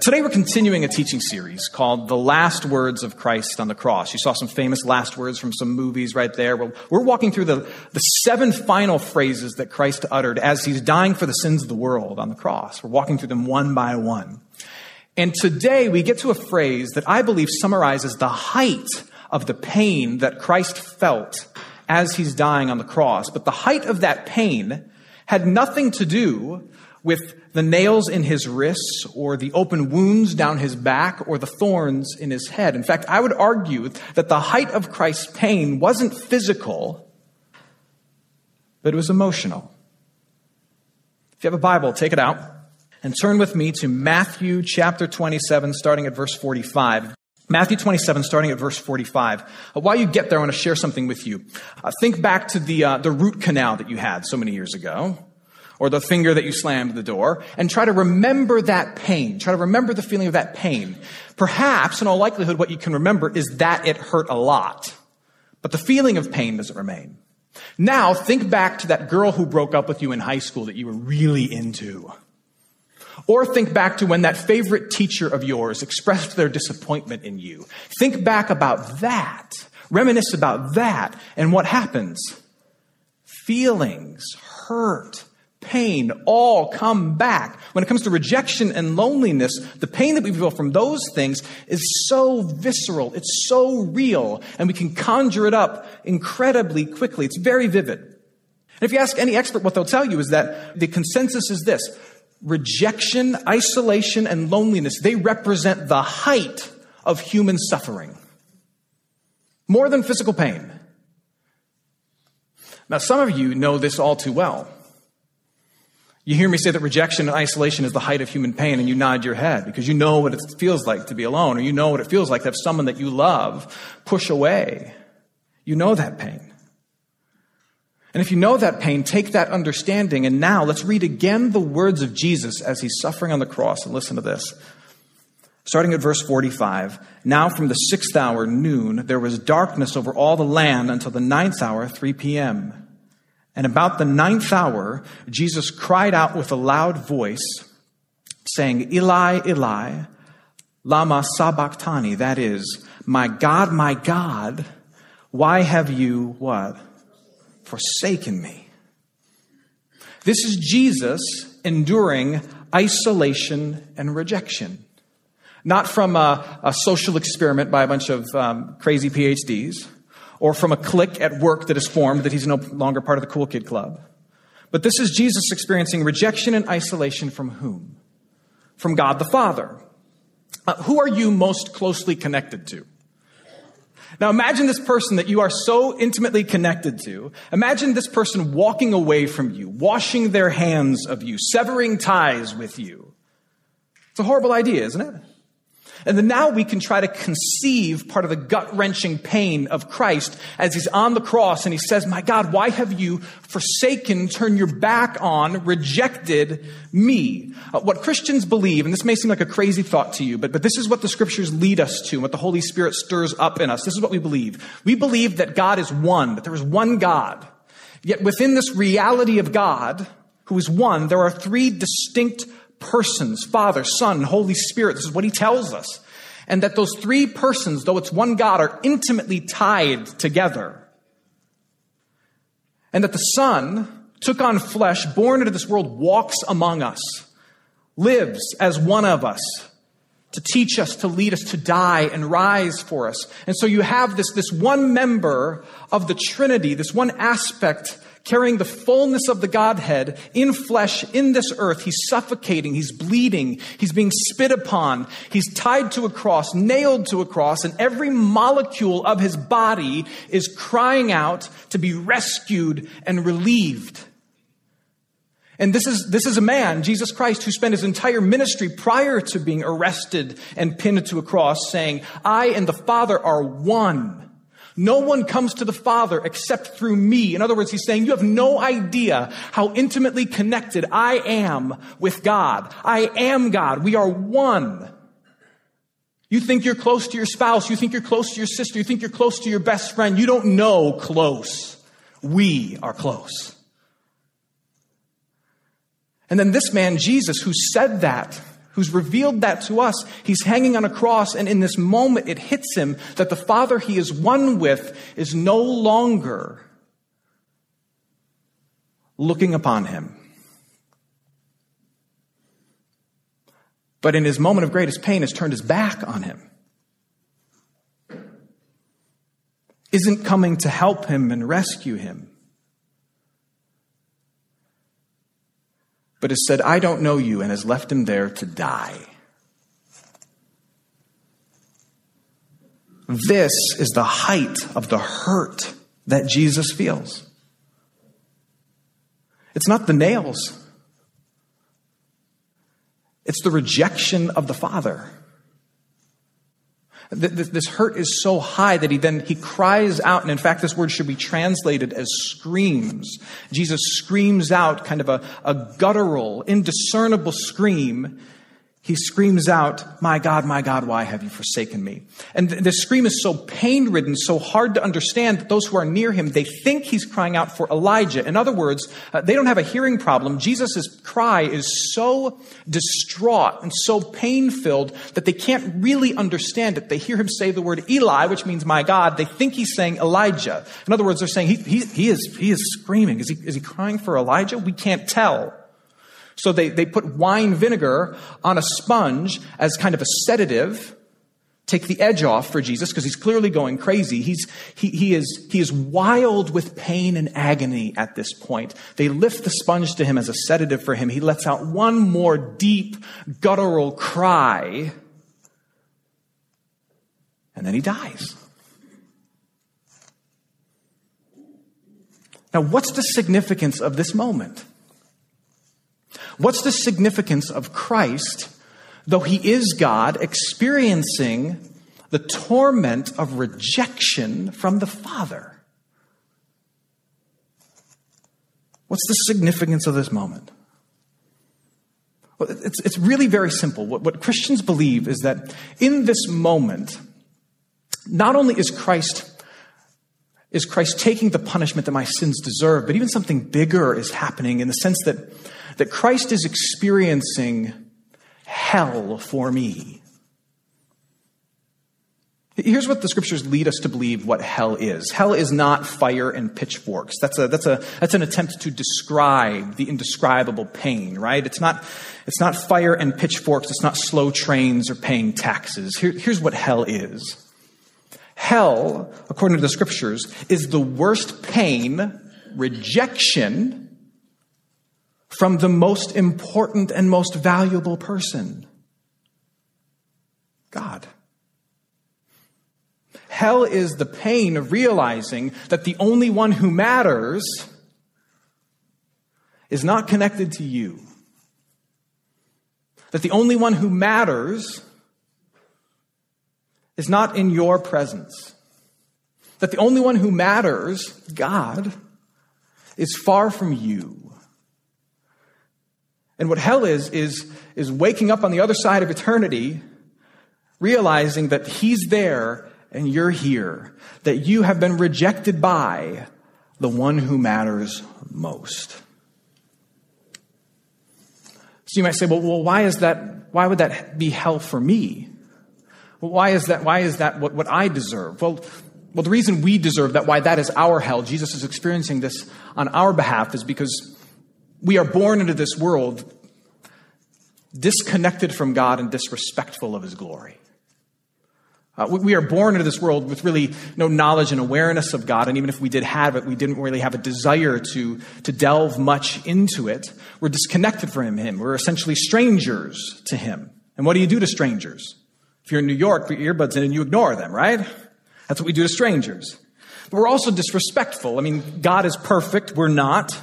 Today we're continuing a teaching series called The Last Words of Christ on the Cross. You saw some famous last words from some movies right there. Well, we're walking through the, the seven final phrases that Christ uttered as he's dying for the sins of the world on the cross. We're walking through them one by one. And today we get to a phrase that I believe summarizes the height of the pain that Christ felt as he's dying on the cross. But the height of that pain had nothing to do with the nails in his wrists or the open wounds down his back or the thorns in his head. In fact, I would argue that the height of Christ's pain wasn't physical, but it was emotional. If you have a Bible, take it out and turn with me to Matthew chapter 27, starting at verse 45. Matthew 27, starting at verse 45. Uh, while you get there, I want to share something with you. Uh, think back to the, uh, the root canal that you had so many years ago, or the finger that you slammed the door, and try to remember that pain. Try to remember the feeling of that pain. Perhaps, in all likelihood, what you can remember is that it hurt a lot. But the feeling of pain doesn't remain. Now, think back to that girl who broke up with you in high school that you were really into. Or think back to when that favorite teacher of yours expressed their disappointment in you. Think back about that. Reminisce about that. And what happens? Feelings, hurt, pain all come back. When it comes to rejection and loneliness, the pain that we feel from those things is so visceral. It's so real. And we can conjure it up incredibly quickly. It's very vivid. And if you ask any expert, what they'll tell you is that the consensus is this rejection, isolation, and loneliness, they represent the height of human suffering. More than physical pain. Now, some of you know this all too well. You hear me say that rejection and isolation is the height of human pain, and you nod your head because you know what it feels like to be alone, or you know what it feels like to have someone that you love push away. You know that pain. And if you know that pain, take that understanding. And now let's read again the words of Jesus as he's suffering on the cross. And listen to this. Starting at verse 45. Now from the sixth hour, noon, there was darkness over all the land until the ninth hour, 3 p.m. And about the ninth hour, Jesus cried out with a loud voice, saying, Eli, Eli, lama sabachthani. That is, my God, my God, why have you what? forsaken me. This is Jesus enduring isolation and rejection. Not from a, a social experiment by a bunch of um, crazy PhDs, or from a clique at work that is formed that he's no longer part of the cool kid club. But this is Jesus experiencing rejection and isolation from whom? From God the Father. Uh, who are you most closely connected to? Now imagine this person that you are so intimately connected to. Imagine this person walking away from you, washing their hands of you, severing ties with you. It's a horrible idea, isn't it? And then now we can try to conceive part of the gut wrenching pain of Christ as he's on the cross and he says, My God, why have you forsaken, turned your back on, rejected me? Uh, what Christians believe, and this may seem like a crazy thought to you, but, but this is what the scriptures lead us to, and what the Holy Spirit stirs up in us. This is what we believe. We believe that God is one, that there is one God. Yet within this reality of God, who is one, there are three distinct persons Father, Son, Holy Spirit. This is what he tells us. And that those three persons, though it's one God, are intimately tied together. And that the Son took on flesh, born into this world, walks among us, lives as one of us to teach us, to lead us, to die and rise for us. And so you have this, this one member of the Trinity, this one aspect carrying the fullness of the Godhead in flesh in this earth. He's suffocating, he's bleeding, he's being spit upon, he's tied to a cross, nailed to a cross, and every molecule of his body is crying out to be rescued and relieved. And this is, this is a man, Jesus Christ, who spent his entire ministry prior to being arrested and pinned to a cross saying, I and the Father are one. No one comes to the Father except through me. In other words, he's saying, you have no idea how intimately connected I am with God. I am God. We are one. You think you're close to your spouse. You think you're close to your sister. You think you're close to your best friend. You don't know close. We are close. And then this man, Jesus, who said that, who's revealed that to us, he's hanging on a cross, and in this moment it hits him that the Father he is one with is no longer looking upon him. But in his moment of greatest pain, has turned his back on him. Isn't coming to help him and rescue him. But has said, I don't know you, and has left him there to die. This is the height of the hurt that Jesus feels. It's not the nails. It's the rejection of the Father. This hurt is so high that he then he cries out, and in fact, this word should be translated as screams. Jesus screams out kind of a, a guttural, indiscernible scream he screams out, My God, my God, why have you forsaken me? And the scream is so pain ridden, so hard to understand that those who are near him, they think he's crying out for Elijah. In other words, uh, they don't have a hearing problem. Jesus' cry is so distraught and so pain filled that they can't really understand it. They hear him say the word Eli, which means my God. They think he's saying Elijah. In other words, they're saying he, he, he is, he is screaming. Is he, is he crying for Elijah? We can't tell. So they, they put wine vinegar on a sponge as kind of a sedative, take the edge off for Jesus because he's clearly going crazy. He's, he, he, is, he is wild with pain and agony at this point. They lift the sponge to him as a sedative for him. He lets out one more deep, guttural cry, and then he dies. Now, what's the significance of this moment? What's the significance of Christ, though he is God, experiencing the torment of rejection from the Father? What's the significance of this moment? Well, it's, it's really very simple. What, what Christians believe is that in this moment, not only is Christ is Christ taking the punishment that my sins deserve, but even something bigger is happening in the sense that that Christ is experiencing hell for me. Here's what the scriptures lead us to believe what hell is. Hell is not fire and pitchforks. That's a, that's a, that's an attempt to describe the indescribable pain, right? It's not, it's not fire and pitchforks. It's not slow trains or paying taxes. Here, here's what hell is. Hell, according to the scriptures, is the worst pain, rejection, from the most important and most valuable person God. Hell is the pain of realizing that the only one who matters is not connected to you. That the only one who matters is not in your presence. That the only one who matters, God, is far from you. And what hell is, is, is waking up on the other side of eternity, realizing that He's there and you're here, that you have been rejected by the one who matters most. So you might say, well, well why is that, why would that be hell for me? Why is that, why is that what, what I deserve? Well, well, the reason we deserve that, why that is our hell, Jesus is experiencing this on our behalf, is because we are born into this world disconnected from God and disrespectful of his glory. Uh, we, are born into this world with really no knowledge and awareness of God, and even if we did have it, we didn't really have a desire to, to delve much into it. We're disconnected from Him. We're essentially strangers to Him. And what do you do to strangers? If you're in New York, put your earbuds in and you ignore them, right? That's what we do to strangers. But we're also disrespectful. I mean, God is perfect. We're not.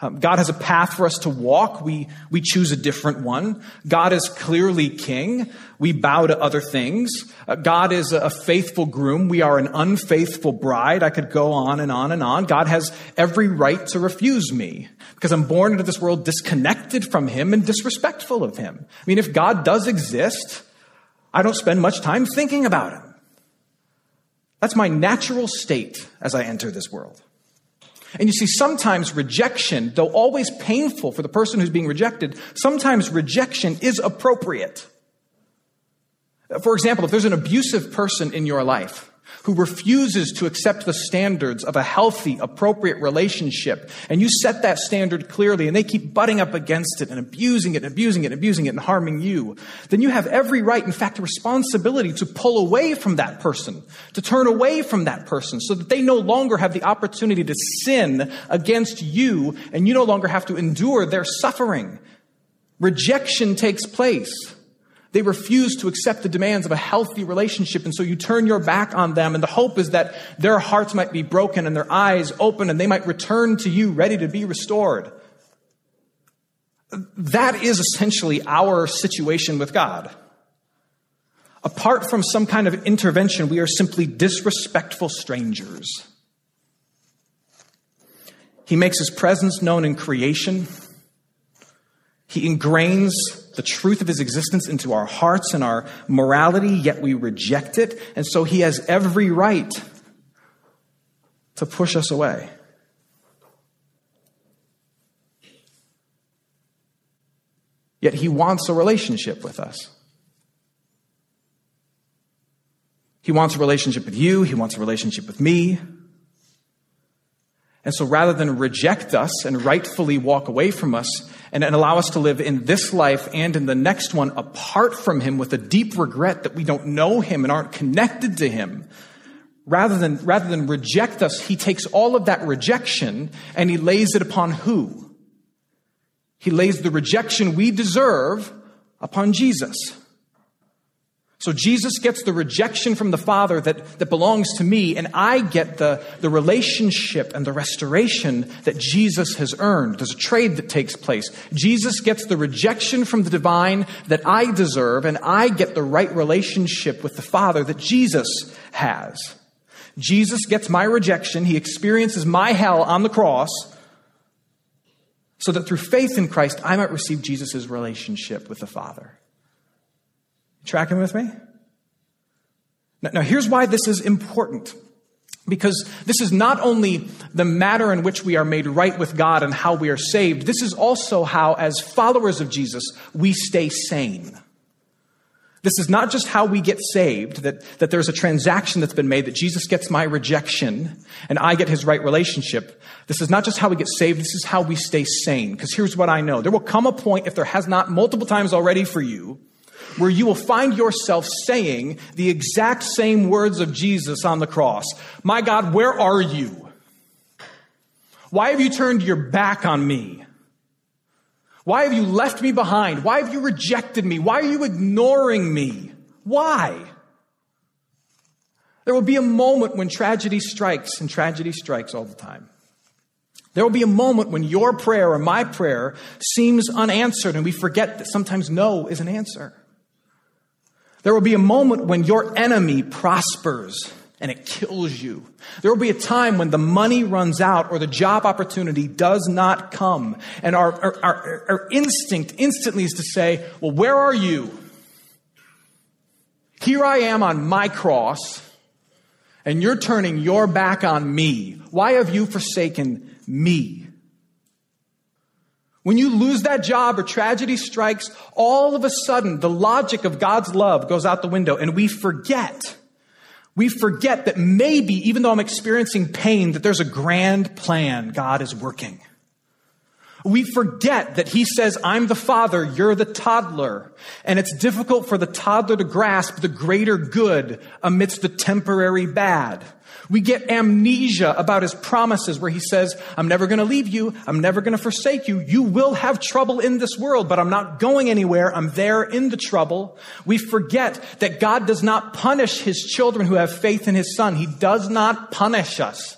Um, God has a path for us to walk. We, we choose a different one. God is clearly king. We bow to other things. Uh, God is a, a faithful groom. We are an unfaithful bride. I could go on and on and on. God has every right to refuse me because I'm born into this world disconnected from him and disrespectful of him. I mean, if God does exist, I don't spend much time thinking about him. That's my natural state as I enter this world. And you see, sometimes rejection, though always painful for the person who's being rejected, sometimes rejection is appropriate. For example, if there's an abusive person in your life, who refuses to accept the standards of a healthy, appropriate relationship, and you set that standard clearly, and they keep butting up against it and abusing it and abusing it and abusing it and harming you, then you have every right, in fact, responsibility to pull away from that person, to turn away from that person, so that they no longer have the opportunity to sin against you, and you no longer have to endure their suffering. Rejection takes place. They refuse to accept the demands of a healthy relationship, and so you turn your back on them, and the hope is that their hearts might be broken and their eyes open, and they might return to you ready to be restored. That is essentially our situation with God. Apart from some kind of intervention, we are simply disrespectful strangers. He makes his presence known in creation. He ingrains the truth of his existence into our hearts and our morality, yet we reject it. And so he has every right to push us away. Yet he wants a relationship with us. He wants a relationship with you. He wants a relationship with me. And so rather than reject us and rightfully walk away from us and, and, allow us to live in this life and in the next one apart from Him with a deep regret that we don't know Him and aren't connected to Him, rather than, rather than reject us, He takes all of that rejection and He lays it upon who? He lays the rejection we deserve upon Jesus. So Jesus gets the rejection from the Father that, that belongs to me, and I get the, the relationship and the restoration that Jesus has earned. There's a trade that takes place. Jesus gets the rejection from the divine that I deserve, and I get the right relationship with the Father that Jesus has. Jesus gets my rejection. He experiences my hell on the cross so that through faith in Christ, I might receive Jesus' relationship with the Father. Tracking with me? Now, now, here's why this is important. Because this is not only the matter in which we are made right with God and how we are saved, this is also how, as followers of Jesus, we stay sane. This is not just how we get saved, that, that there's a transaction that's been made, that Jesus gets my rejection and I get his right relationship. This is not just how we get saved, this is how we stay sane. Because here's what I know. There will come a point, if there has not multiple times already for you, where you will find yourself saying the exact same words of Jesus on the cross My God, where are you? Why have you turned your back on me? Why have you left me behind? Why have you rejected me? Why are you ignoring me? Why? There will be a moment when tragedy strikes, and tragedy strikes all the time. There will be a moment when your prayer or my prayer seems unanswered, and we forget that sometimes no is an answer. There will be a moment when your enemy prospers and it kills you. There will be a time when the money runs out or the job opportunity does not come. And our, our, our, our, instinct instantly is to say, Well, where are you? Here I am on my cross, and you're turning your back on me. Why have you forsaken me? When you lose that job or tragedy strikes, all of a sudden the logic of God's love goes out the window and we forget. We forget that maybe, even though I'm experiencing pain, that there's a grand plan God is working. We forget that he says, I'm the father, you're the toddler. And it's difficult for the toddler to grasp the greater good amidst the temporary bad. We get amnesia about his promises where he says, I'm never going to leave you. I'm never going to forsake you. You will have trouble in this world, but I'm not going anywhere. I'm there in the trouble. We forget that God does not punish his children who have faith in his son. He does not punish us.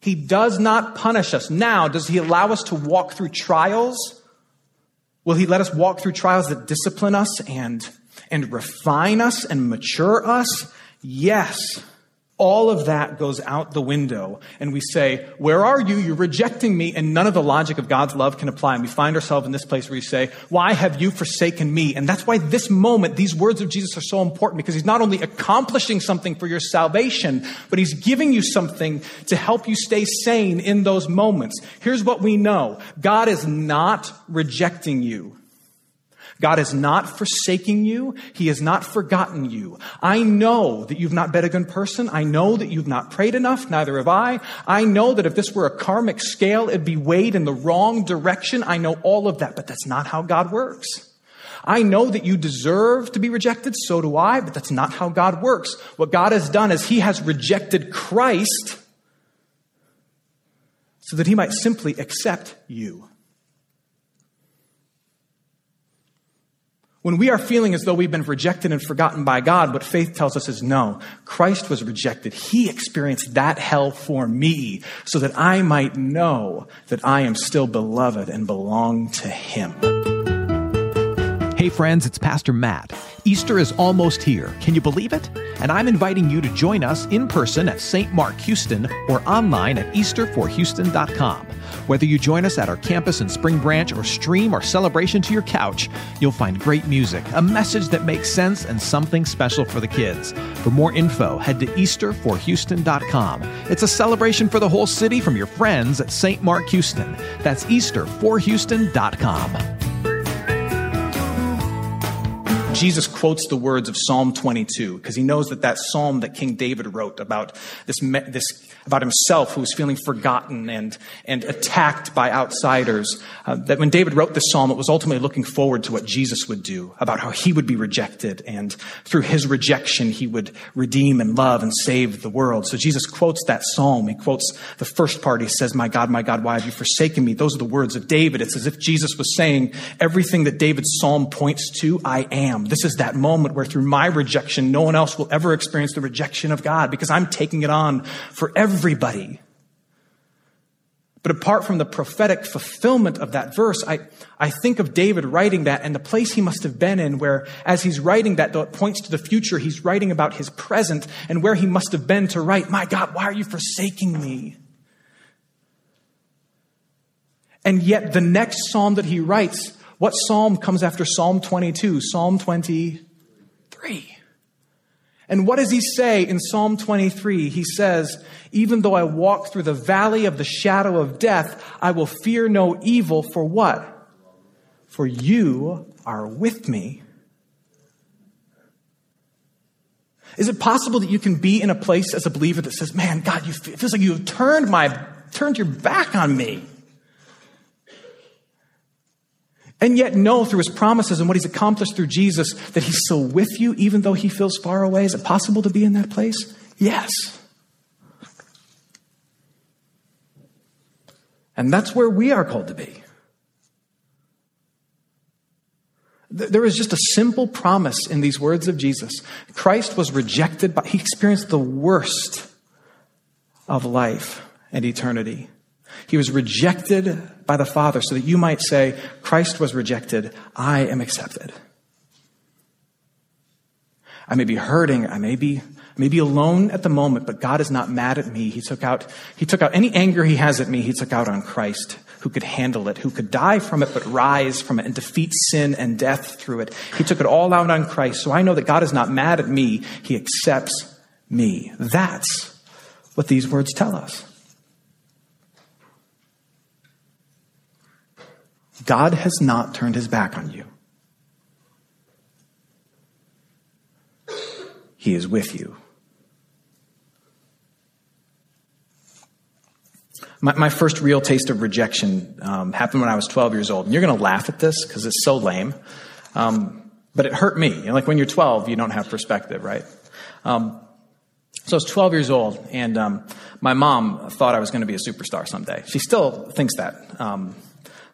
He does not punish us. Now, does he allow us to walk through trials? Will he let us walk through trials that discipline us and, and refine us and mature us? Yes. All of that goes out the window, and we say, Where are you? You're rejecting me, and none of the logic of God's love can apply. And we find ourselves in this place where we say, Why have you forsaken me? And that's why this moment, these words of Jesus are so important, because he's not only accomplishing something for your salvation, but he's giving you something to help you stay sane in those moments. Here's what we know God is not rejecting you. God is not forsaking you. He has not forgotten you. I know that you've not been a good person. I know that you've not prayed enough. Neither have I. I know that if this were a karmic scale, it'd be weighed in the wrong direction. I know all of that, but that's not how God works. I know that you deserve to be rejected. So do I, but that's not how God works. What God has done is he has rejected Christ so that he might simply accept you. When we are feeling as though we've been rejected and forgotten by God, what faith tells us is no. Christ was rejected. He experienced that hell for me so that I might know that I am still beloved and belong to Him. Hey, friends, it's Pastor Matt. Easter is almost here. Can you believe it? And I'm inviting you to join us in person at St. Mark Houston or online at easterforhouston.com. Whether you join us at our campus in Spring Branch or stream our celebration to your couch, you'll find great music, a message that makes sense, and something special for the kids. For more info, head to easterforhouston.com. It's a celebration for the whole city from your friends at St. Mark Houston. That's easterforhouston.com. Jesus quotes the words of Psalm 22 because he knows that that psalm that King David wrote about this, this about himself who was feeling forgotten and, and attacked by outsiders. Uh, that when David wrote this psalm, it was ultimately looking forward to what Jesus would do, about how he would be rejected, and through his rejection, he would redeem and love and save the world. So Jesus quotes that psalm. He quotes the first part. He says, My God, my God, why have you forsaken me? Those are the words of David. It's as if Jesus was saying, Everything that David's psalm points to, I am. This is that moment where through my rejection, no one else will ever experience the rejection of God because I'm taking it on for every everybody. But apart from the prophetic fulfillment of that verse, I, I think of David writing that and the place he must have been in where, as he's writing that, though it points to the future, he's writing about his present and where he must have been to write, My God, why are you forsaking me? And yet, the next psalm that he writes, what psalm comes after Psalm 22? Psalm 23. And what does he say in Psalm 23? He says, Even though I walk through the valley of the shadow of death, I will fear no evil for what? For you are with me. Is it possible that you can be in a place as a believer that says, Man, God, you, it feels like you have turned, my, turned your back on me? And yet know through his promises and what he's accomplished through Jesus that he's still with you even though he feels far away. Is it possible to be in that place? Yes. And that's where we are called to be. There is just a simple promise in these words of Jesus. Christ was rejected, but he experienced the worst of life and eternity. He was rejected by the Father so that you might say, Christ was rejected, I am accepted. I may be hurting, I may be, I may be alone at the moment, but God is not mad at me. He took out, he took out any anger he has at me, he took out on Christ, who could handle it, who could die from it, but rise from it and defeat sin and death through it. He took it all out on Christ. So I know that God is not mad at me, he accepts me. That's what these words tell us. God has not turned his back on you. He is with you. My, my first real taste of rejection um, happened when I was 12 years old. And you're going to laugh at this because it's so lame. Um, but it hurt me. Like when you're 12, you don't have perspective, right? Um, so I was 12 years old, and um, my mom thought I was going to be a superstar someday. She still thinks that. Um,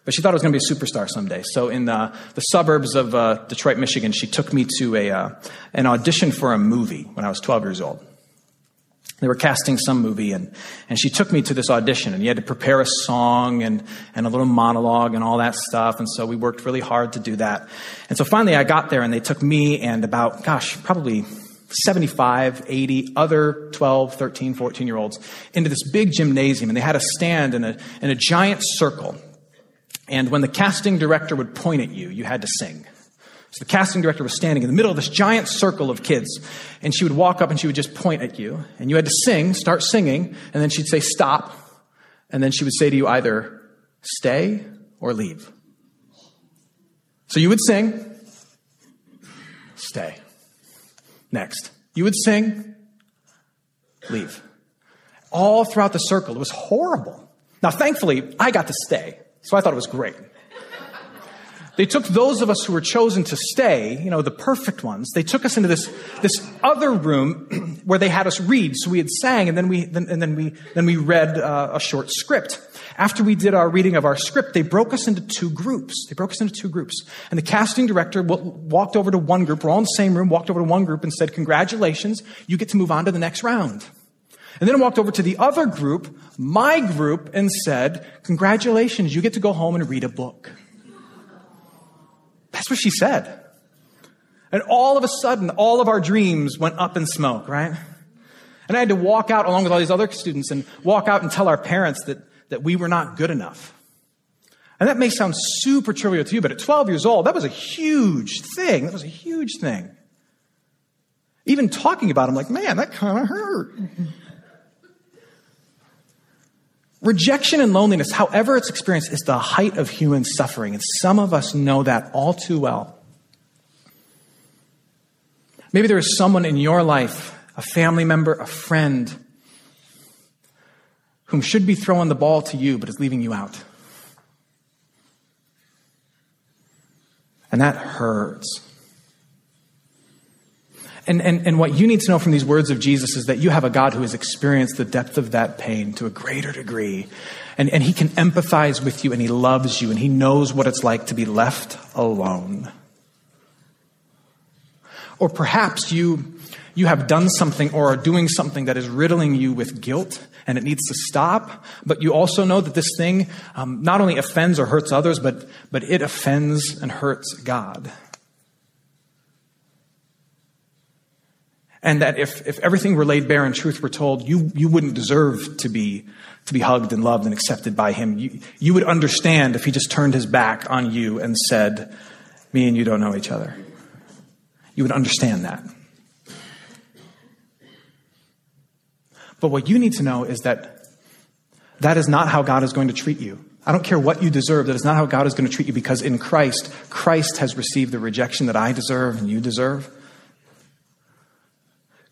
but she thought I was going to be a superstar someday. So in the, the suburbs of uh, Detroit, Michigan, she took me to a, uh, an audition for a movie when I was 12 years old. They were casting some movie, and, and she took me to this audition, and you had to prepare a song and, and a little monologue and all that stuff. And so we worked really hard to do that. And so finally I got there, and they took me and about, gosh, probably 75, 80 other 12, 13, 14 year olds into this big gymnasium and they had a stand in a, in a giant circle. And when the casting director would point at you, you had to sing. So the casting director was standing in the middle of this giant circle of kids, and she would walk up and she would just point at you, and you had to sing, start singing, and then she'd say, Stop. And then she would say to you either, Stay or leave. So you would sing, Stay. Next. You would sing, leave. All throughout the circle. It was horrible. Now, thankfully, I got to stay, so I thought it was great. They took those of us who were chosen to stay, you know, the perfect ones, they took us into this, this other room where they had us read. So we had sang and then we, then, and then we, then we read uh, a short script. After we did our reading of our script, they broke us into two groups. They broke us into two groups. And the casting director walked over to one group. We're all in the same room, walked over to one group and said, congratulations, you get to move on to the next round. And then walked over to the other group, my group, and said, congratulations, you get to go home and read a book. That's what she said. And all of a sudden, all of our dreams went up in smoke, right? And I had to walk out along with all these other students and walk out and tell our parents that, that we were not good enough. And that may sound super trivial to you, but at 12 years old, that was a huge thing. That was a huge thing. Even talking about it, I'm like, man, that kind of hurt. Rejection and loneliness, however it's experienced, is the height of human suffering. And some of us know that all too well. Maybe there is someone in your life, a family member, a friend, whom should be throwing the ball to you but is leaving you out. And that hurts. And, and, and what you need to know from these words of Jesus is that you have a God who has experienced the depth of that pain to a greater degree. And, and he can empathize with you and he loves you and he knows what it's like to be left alone. Or perhaps you, you have done something or are doing something that is riddling you with guilt and it needs to stop. But you also know that this thing um, not only offends or hurts others, but, but it offends and hurts God. And that if, if everything were laid bare and truth were told, you, you wouldn't deserve to be, to be hugged and loved and accepted by him. You, you would understand if he just turned his back on you and said, me and you don't know each other. You would understand that. But what you need to know is that that is not how God is going to treat you. I don't care what you deserve. That is not how God is going to treat you because in Christ, Christ has received the rejection that I deserve and you deserve.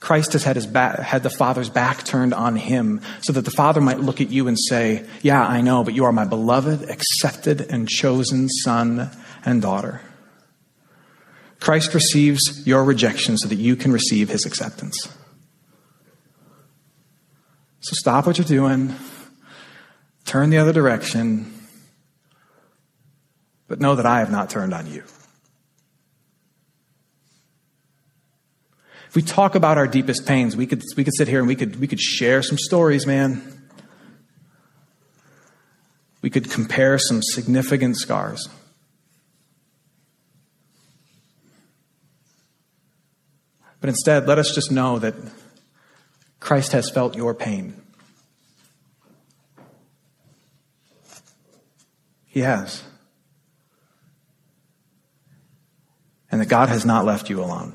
Christ has had, his back, had the Father's back turned on him so that the Father might look at you and say, Yeah, I know, but you are my beloved, accepted, and chosen son and daughter. Christ receives your rejection so that you can receive his acceptance. So stop what you're doing, turn the other direction, but know that I have not turned on you. If we talk about our deepest pains, we could, we could sit here and we could, we could share some stories, man. We could compare some significant scars. But instead, let us just know that Christ has felt your pain. He has. And that God has not left you alone.